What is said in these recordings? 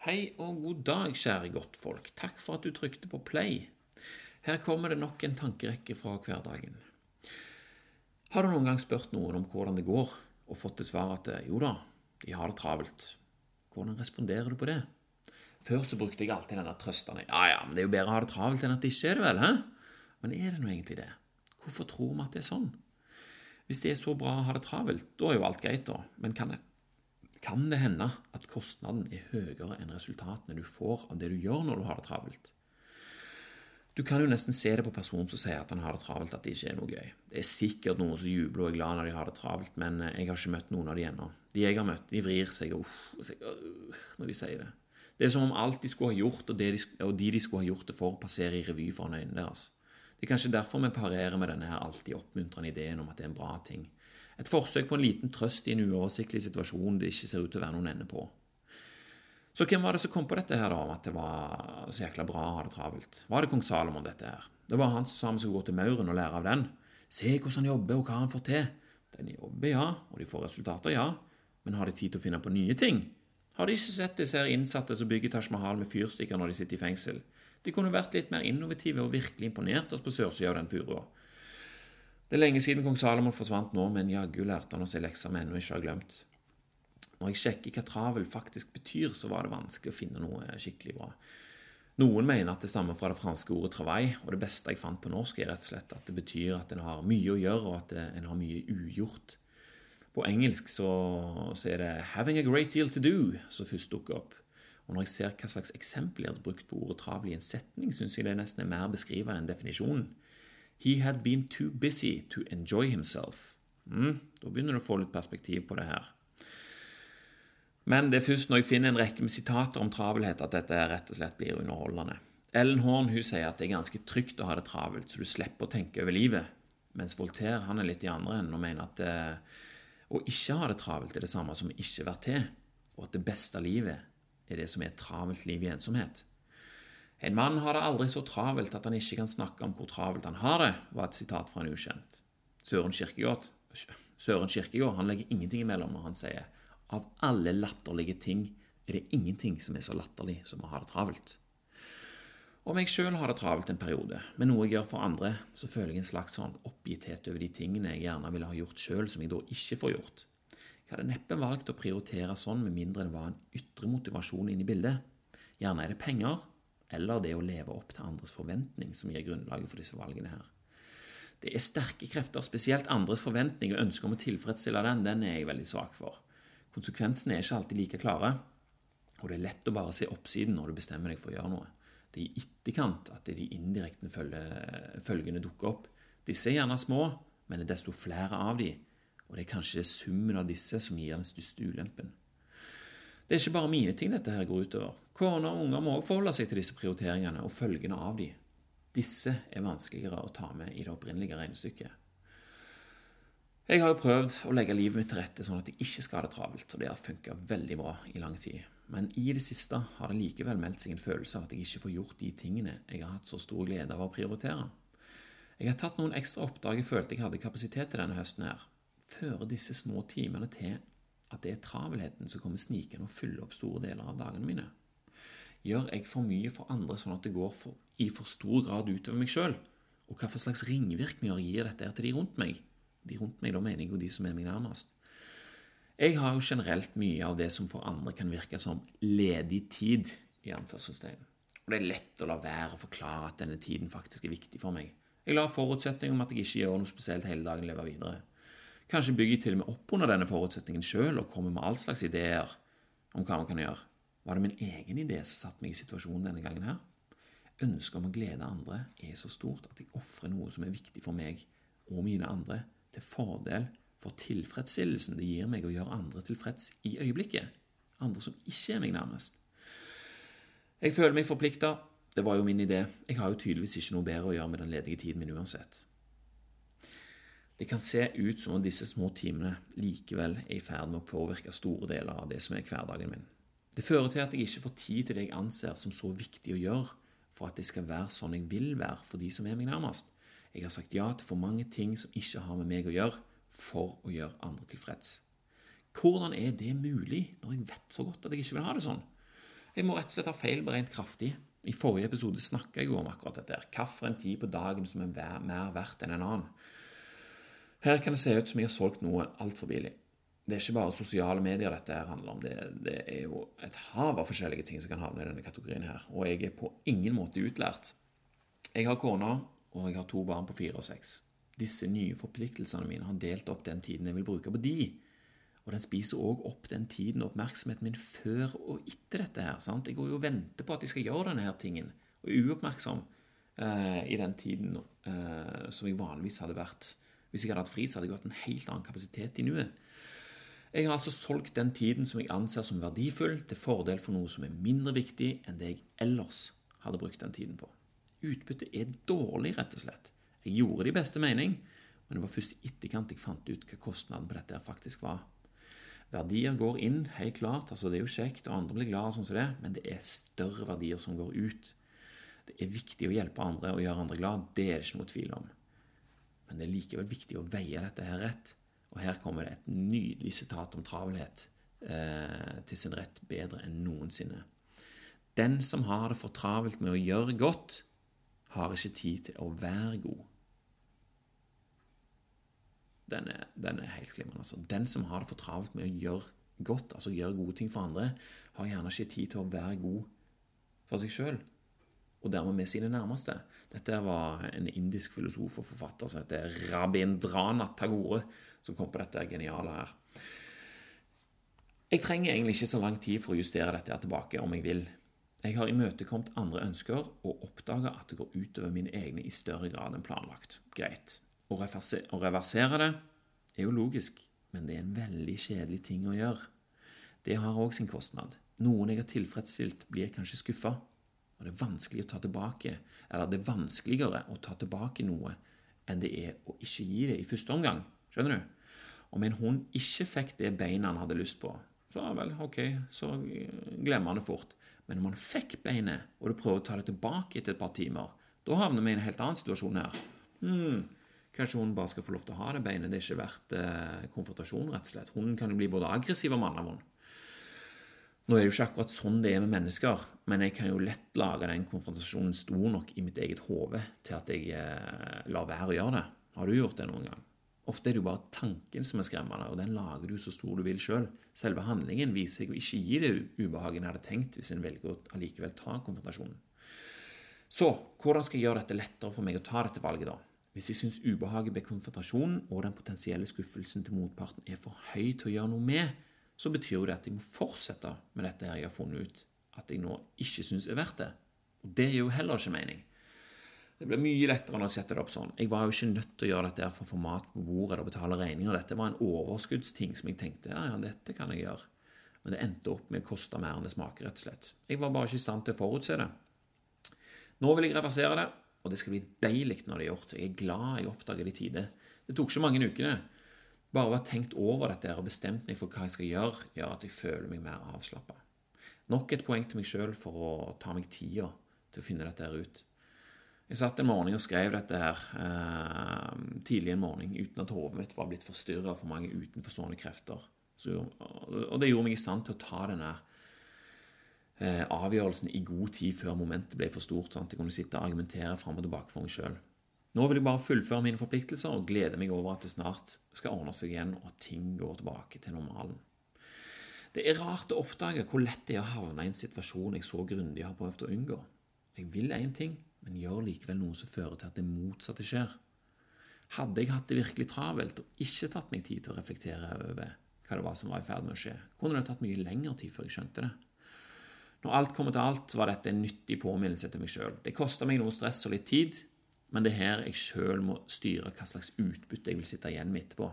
Hei og god dag, kjære godtfolk. Takk for at du trykte på play. Her kommer det nok en tankerekke fra hverdagen. Har du noen gang spurt noen om hvordan det går, og fått til svar at jo da, de har det travelt? Hvordan responderer du på det? Før så brukte jeg alltid denne trøstende ja ja, men det er jo bedre å ha det travelt enn at det ikke er det, vel? hæ? Men er det nå egentlig det? Hvorfor tror vi at det er sånn? Hvis det er så bra å ha det travelt, da er jo alt greit, da. Men kan det, kan det hende at kostnaden er høyere enn resultatene du får av det du gjør når du har det travelt? Du kan jo nesten se det på personen som sier at han har det travelt, at det ikke er noe gøy. Det er sikkert noen som jubler og er glad når de har det travelt, men eh, jeg har ikke møtt noen av de ennå. De jeg har møtt, de vrir seg uff når de sier det. Det er som om alt de skulle ha gjort, og, de, og de de skulle ha gjort det for, passerer i revy foran øynene deres. Det er kanskje derfor vi parerer med denne her alltid oppmuntrende ideen om at det er en bra ting. Et forsøk på en liten trøst i en uoversiktlig situasjon det ikke ser ut til å være noen ende på. Så hvem var det som kom på dette her da, om at det var så jækla bra å ha det travelt? Var det kong Salomon, dette her? Det var han som sa vi skulle gå til mauren og lære av den. Se hvordan han jobber, og hva han får til. Den jobber, ja, og de får resultater, ja, men har de tid til å finne på nye ting? Har de ikke sett disse her innsatte som bygger Taj Mahal med fyrstikker når de sitter i fengsel? De kunne vært litt mer innovative og virkelig imponert oss på sørsida av den furua. Det er lenge siden kong Salomon forsvant nå, men jaggu lærte han oss ei lekse vi ennå ikke har glemt. Når jeg sjekker hva travel faktisk betyr, så var det vanskelig å finne noe skikkelig bra. Noen mener at det stammer fra det franske ordet travail, og det beste jeg fant på norsk, er rett og slett at det betyr at en har mye å gjøre, og at en har mye ugjort. På engelsk så, så, er det 'having a great deal to do' som først dukker opp. Og når jeg ser hva slags eksempel jeg hadde brukt på ordet travel i en setning, syns jeg det nesten er mer beskrivende enn definisjonen. He had been too busy to enjoy himself. Mm, da begynner du å få litt perspektiv på det her. Men det er først når jeg finner en rekke med sitater om travelhet, at dette rett og slett blir underholdende. Ellen Horn hun sier at det er ganske trygt å ha det travelt, så du slipper å tenke over livet. Mens Voltaire han er litt i andre enden og mener at eh, å ikke ha det travelt er det samme som å ikke være til, og at det beste livet er det som er travelt liv i ensomhet. En mann har det aldri så travelt at han ikke kan snakke om hvor travelt han har det, var et sitat fra en ukjent. Søren Kirkegård, han legger ingenting imellom når han sier av alle latterlige ting er det ingenting som er så latterlig som å ha det travelt. Om jeg sjøl har det travelt en periode, med noe jeg gjør for andre, så føler jeg en slags sånn oppgitthet over de tingene jeg gjerne ville ha gjort sjøl, som jeg da ikke får gjort. Jeg hadde neppe valgt å prioritere sånn med mindre det var en ytre motivasjon inne i bildet. Gjerne er det penger, eller det å leve opp til andres forventning som gir grunnlaget for disse valgene her. Det er sterke krefter, spesielt andres forventning og ønske om å tilfredsstille den, den er jeg veldig svak for. Konsekvensene er ikke alltid like klare, og det er lett å bare se oppsiden når du bestemmer deg for å gjøre noe. Det er i etterkant at de indirekte følgene dukker opp. Disse er gjerne små, men det er desto flere av de, og det er kanskje summen av disse som gir den største ulempen. Det er ikke bare mine ting dette her går utover. Kone og unger må også forholde seg til disse prioriteringene og følgene av de. Disse er vanskeligere å ta med i det opprinnelige regnestykket. Jeg har jo prøvd å legge livet mitt til rette sånn at jeg ikke skal ha det travelt, og det har funka veldig bra i lang tid. Men i det siste har det likevel meldt seg en følelse av at jeg ikke får gjort de tingene jeg har hatt så stor glede av å prioritere. Jeg har tatt noen ekstra oppdrag jeg følte jeg hadde kapasitet til denne høsten her. Fører disse små timene til at det er travelheten som kommer snikende og fyller opp store deler av dagene mine? Gjør jeg for mye for andre sånn at det går for, i for stor grad utover meg sjøl? Og hva for slags ringvirkninger gir dette til de rundt meg? De rundt meg, da mener jeg jo de som er meg nærmest. Jeg har jo generelt mye av det som for andre kan virke som ledig tid, i anførselstegn. Og det er lett å la være å forklare at denne tiden faktisk er viktig for meg. Jeg lar forutsetning om at jeg ikke gjør noe spesielt hele dagen, leve videre. Kanskje bygger jeg til og med opp under denne forutsetningen sjøl og kommer med all slags ideer om hva man kan gjøre. Var det min egen idé som satte meg i situasjonen denne gangen her? Ønsket om å glede andre er så stort at jeg ofrer noe som er viktig for meg og mine andre, til fordel for tilfredsstillelsen det gir meg å gjøre andre tilfreds i øyeblikket. Andre som ikke er meg nærmest. Jeg føler meg forplikta. Det var jo min idé. Jeg har jo tydeligvis ikke noe bedre å gjøre med den ledige tiden min uansett. Det kan se ut som om disse små timene likevel er i ferd med å påvirke store deler av det som er hverdagen min. Det fører til at jeg ikke får tid til det jeg anser som så viktig å gjøre for at det skal være sånn jeg vil være for de som er meg nærmest. Jeg har sagt ja til for mange ting som ikke har med meg å gjøre, for å gjøre andre tilfreds. Hvordan er det mulig når jeg vet så godt at jeg ikke vil ha det sånn? Jeg må rett og slett ha feilberegnet kraftig. I forrige episode snakka jeg jo om akkurat dette. Hvilken tid på dagen som er mer verdt enn en annen. Her kan det se ut som jeg har solgt noe altfor billig. Det er ikke bare sosiale medier dette her handler om. Det, det, er jo et hav av forskjellige ting som kan havne i denne kategorien her. Og jeg er på ingen måte utlært. Jeg har kone, og jeg har to barn på fire og seks. Disse nye forpliktelsene mine har delt opp den tiden jeg vil bruke på de. Og den spiser òg opp den tiden og oppmerksomheten min før og etter dette her. sant? Jeg går jo og venter på at jeg skal gjøre denne her tingen, og er uoppmerksom eh, i den tiden eh, som jeg vanligvis hadde vært. Hvis jeg hadde hatt fri, så hadde jeg hatt en helt annen kapasitet i nuet. Jeg har altså solgt den tiden som jeg anser som verdifull, til fordel for noe som er mindre viktig enn det jeg ellers hadde brukt den tiden på. Utbyttet er dårlig, rett og slett. Jeg gjorde det i beste mening, men det var først i etterkant jeg fant ut hva kostnaden på dette faktisk var. Verdier går inn, helt klart. altså Det er jo kjekt, og andre blir glade sånn som det, men det er større verdier som går ut. Det er viktig å hjelpe andre og gjøre andre glad, det er det ikke noe tvil om. Men det er likevel viktig å veie dette her rett. Og her kommer det et nydelig sitat om travelhet eh, til sin rett bedre enn noensinne. Den som har det for travelt med å gjøre godt, har ikke tid til å være god den er, den er helt glimrende. Altså. Den som har det for travelt med å gjøre godt, altså gjøre gode ting for andre, har gjerne ikke tid til å være god for seg sjøl, og dermed med sine nærmeste. Dette var en indisk filosof og forfatter som heter Rabindranath Tagore, som kom på dette geniale her. Jeg trenger egentlig ikke så lang tid for å justere dette tilbake, om jeg vil. Jeg har imøtekommet andre ønsker og oppdaga at det går utover mine egne i større grad enn planlagt. Greit. Å reversere det er jo logisk, men det er en veldig kjedelig ting å gjøre. Det har òg sin kostnad. Noen jeg har tilfredsstilt, blir kanskje skuffa. Og det er vanskelig å ta tilbake, eller det er vanskeligere å ta tilbake noe enn det er å ikke gi det i første omgang. Skjønner du? Om en hund ikke fikk det beinet han hadde lyst på, så vel, ok, så glemmer han det fort. Men om han fikk beinet, og du prøver å ta det tilbake etter et par timer, da havner vi i en helt annen situasjon her. Hmm, Kanskje hun bare skal få lov til å ha det beinet. Det er ikke verdt eh, konfrontasjon, rett og slett. Hunden kan jo bli både aggressiv og mannavond. Nå er det jo ikke akkurat sånn det er med mennesker, men jeg kan jo lett lage den konfrontasjonen stor nok i mitt eget hode til at jeg eh, lar være å gjøre det. Har du gjort det noen gang? Ofte er det jo bare tanken som er skremmende, og den lager du så stor du vil sjøl. Selv. Selve handlingen viser seg å ikke gi det ubehaget en hadde tenkt, hvis en velger å allikevel ta konfrontasjonen. Så hvordan skal jeg gjøre dette lettere for meg å ta dette valget, da? Hvis jeg syns ubehaget ved konfrontasjonen og den potensielle skuffelsen til motparten er for høy til å gjøre noe med, så betyr jo det at jeg må fortsette med dette her jeg har funnet ut at jeg nå ikke syns er verdt det. Og det gir jo heller ikke mening. Det blir mye lettere når jeg setter det opp sånn. Jeg var jo ikke nødt til å gjøre dette for å få mat på bordet eller betale regninger. Dette var en overskuddsting som jeg tenkte ja, ja, dette kan jeg gjøre. Men det endte opp med å koste mer enn det smaker, rett og slett. Jeg var bare ikke i stand til å forutse det. Nå vil jeg reversere det, og det skal bli deilig når det er gjort. Jeg er glad jeg oppdager det i tide. Det tok ikke mange ukene. Bare å ha tenkt over dette og bestemt meg for hva jeg skal gjøre, gjør at jeg føler meg mer avslappa. Nok et poeng til meg sjøl for å ta meg tida til å finne dette her ut. Jeg satt en morgen og skrev dette her eh, tidlig en morgen uten at hodet mitt var blitt forstyrra av for mange utenforstående krefter. Så, og det gjorde meg i stand til å ta denne eh, avgjørelsen i god tid før momentet ble for stort. Sant? Jeg kunne sitte og argumentere fram og tilbake for meg sjøl. Nå vil jeg bare fullføre mine forpliktelser og glede meg over at det snart skal ordne seg igjen, og at ting går tilbake til normalen. Det er rart å oppdage hvor lett det er å havne i en situasjon jeg så grundig har prøvd å unngå. Jeg vil én ting, men gjør likevel noe som fører til at det motsatte skjer. Hadde jeg hatt det virkelig travelt og ikke tatt meg tid til å reflektere over hva det var som var i ferd med å skje, kunne det tatt mye lengre tid før jeg skjønte det. Når alt kommer til alt, var dette en nyttig påminnelse til meg sjøl. Det kosta meg noe stress og litt tid, men det er her jeg sjøl må styre hva slags utbytte jeg vil sitte igjen med etterpå.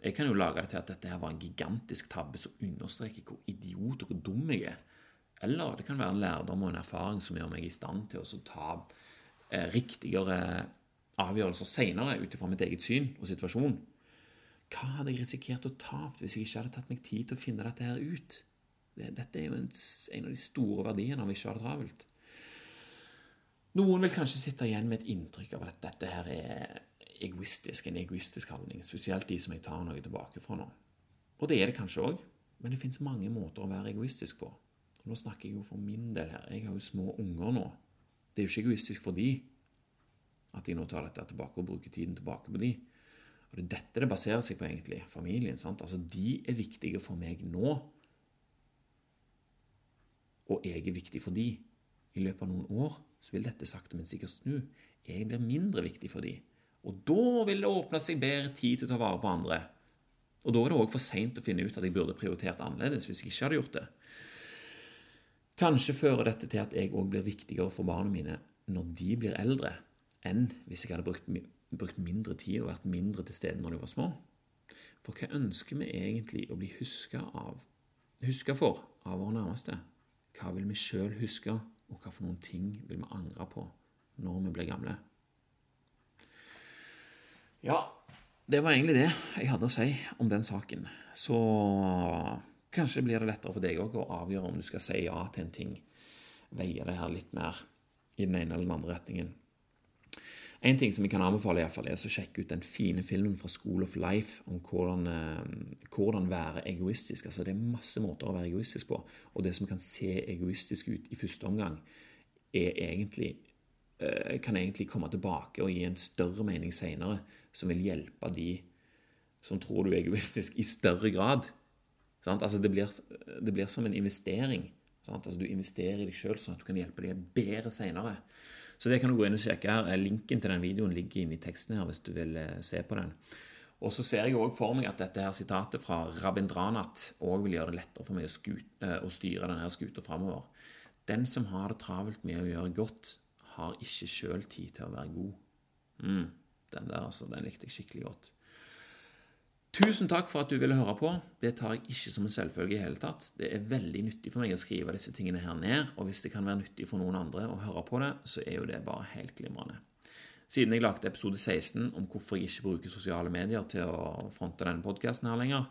Jeg kan jo lage det til at dette her var en gigantisk tabbe som understreker hvor idiot og hvor dum jeg er. Eller det kan være en lærdom og en erfaring som gjør meg i stand til å ta eh, riktigere avgjørelser seinere ut ifra mitt eget syn og situasjon. Hva hadde jeg risikert å tape hvis jeg ikke hadde tatt meg tid til å finne dette her ut? Dette er jo en, en av de store verdiene av ikke ha det travelt. Noen vil kanskje sitte igjen med et inntrykk av at dette her er egoistisk, en egoistisk handling, spesielt de som jeg tar noe tilbake fra nå. Og det er det kanskje òg, men det fins mange måter å være egoistisk på. Og Nå snakker jeg jo for min del her. Jeg har jo små unger nå. Det er jo ikke egoistisk for de at de nå tar dette tilbake og bruker tiden tilbake på de. Og Det er dette det baserer seg på, egentlig. Familien. sant? Altså, De er viktige for meg nå, og jeg er viktig for de. I løpet av noen år så vil dette sakte, men sikkert snu. Jeg blir mindre viktig for dem. Og da vil det åpne seg bedre tid til å ta vare på andre. Og da er det òg for seint å finne ut at jeg burde prioritert annerledes hvis jeg ikke hadde gjort det. Kanskje fører dette til at jeg òg blir viktigere for barna mine når de blir eldre, enn hvis jeg hadde brukt, brukt mindre tid og vært mindre til stede når de var små. For hva ønsker vi egentlig å bli huska for av våre nærmeste? Hva vil vi sjøl huske, og hva for noen ting vil vi angre på når vi blir gamle? Ja, det var egentlig det jeg hadde å si om den saken. Så kanskje blir det lettere for deg òg å avgjøre om du skal si ja til en ting. Veie det her litt mer i den ene eller den andre retningen. En ting som jeg kan anbefale, i hvert fall, er å sjekke ut den fine filmen fra School of Life om hvordan, eh, hvordan, være egoistisk. Altså, det er masse måter å være egoistisk på, og det som kan se egoistisk ut i første omgang, egentlig, eh, kan egentlig komme tilbake og gi en større mening senere, som vil hjelpe de som tror du er egoistisk, i større grad. Altså, det, blir, det, blir, som en investering. Altså, du investerer i deg sjøl, sånn at du kan hjelpe deg bedre senere. Så det kan du gå inn og sjekke her. Linken til den videoen ligger inne i teksten her hvis du vil eh, se på den. Og så ser jeg òg for meg at dette her sitatet fra Rabindranath òg vil gjøre det lettere for meg å, skute, eh, å styre denne skuta framover. Den som har det travelt med å gjøre godt, har ikke sjøl tid til å være god. Mm, den der, altså. Den likte jeg skikkelig godt. Tusen takk for at du ville høre på. Det tar jeg ikke som en selvfølge i hele tatt. Det er veldig nyttig for meg å skrive disse tingene her ned, og hvis det kan være nyttig for noen andre å høre på det, så er jo det bare helt glimrende. Siden jeg lagde episode 16 om hvorfor jeg ikke bruker sosiale medier til å fronte denne podkasten her lenger,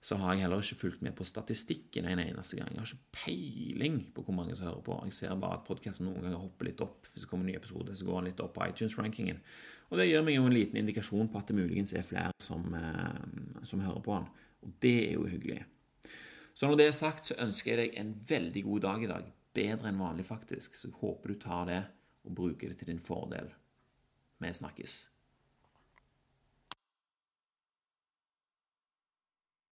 så har jeg heller ikke fulgt med på statistikken en eneste gang. Jeg har ikke peiling på hvor mange som hører på. Jeg ser bare at podkasten noen ganger hopper litt opp. Hvis det kommer en ny episode, så går den litt opp på iTunes-rankingen. Og det gir meg jo en liten indikasjon på at det muligens er flere som, eh, som hører på han. Og det er jo hyggelig. Så når det er sagt, så ønsker jeg deg en veldig god dag i dag. Bedre enn vanlig, faktisk. Så jeg håper du tar det og bruker det til din fordel. Vi snakkes.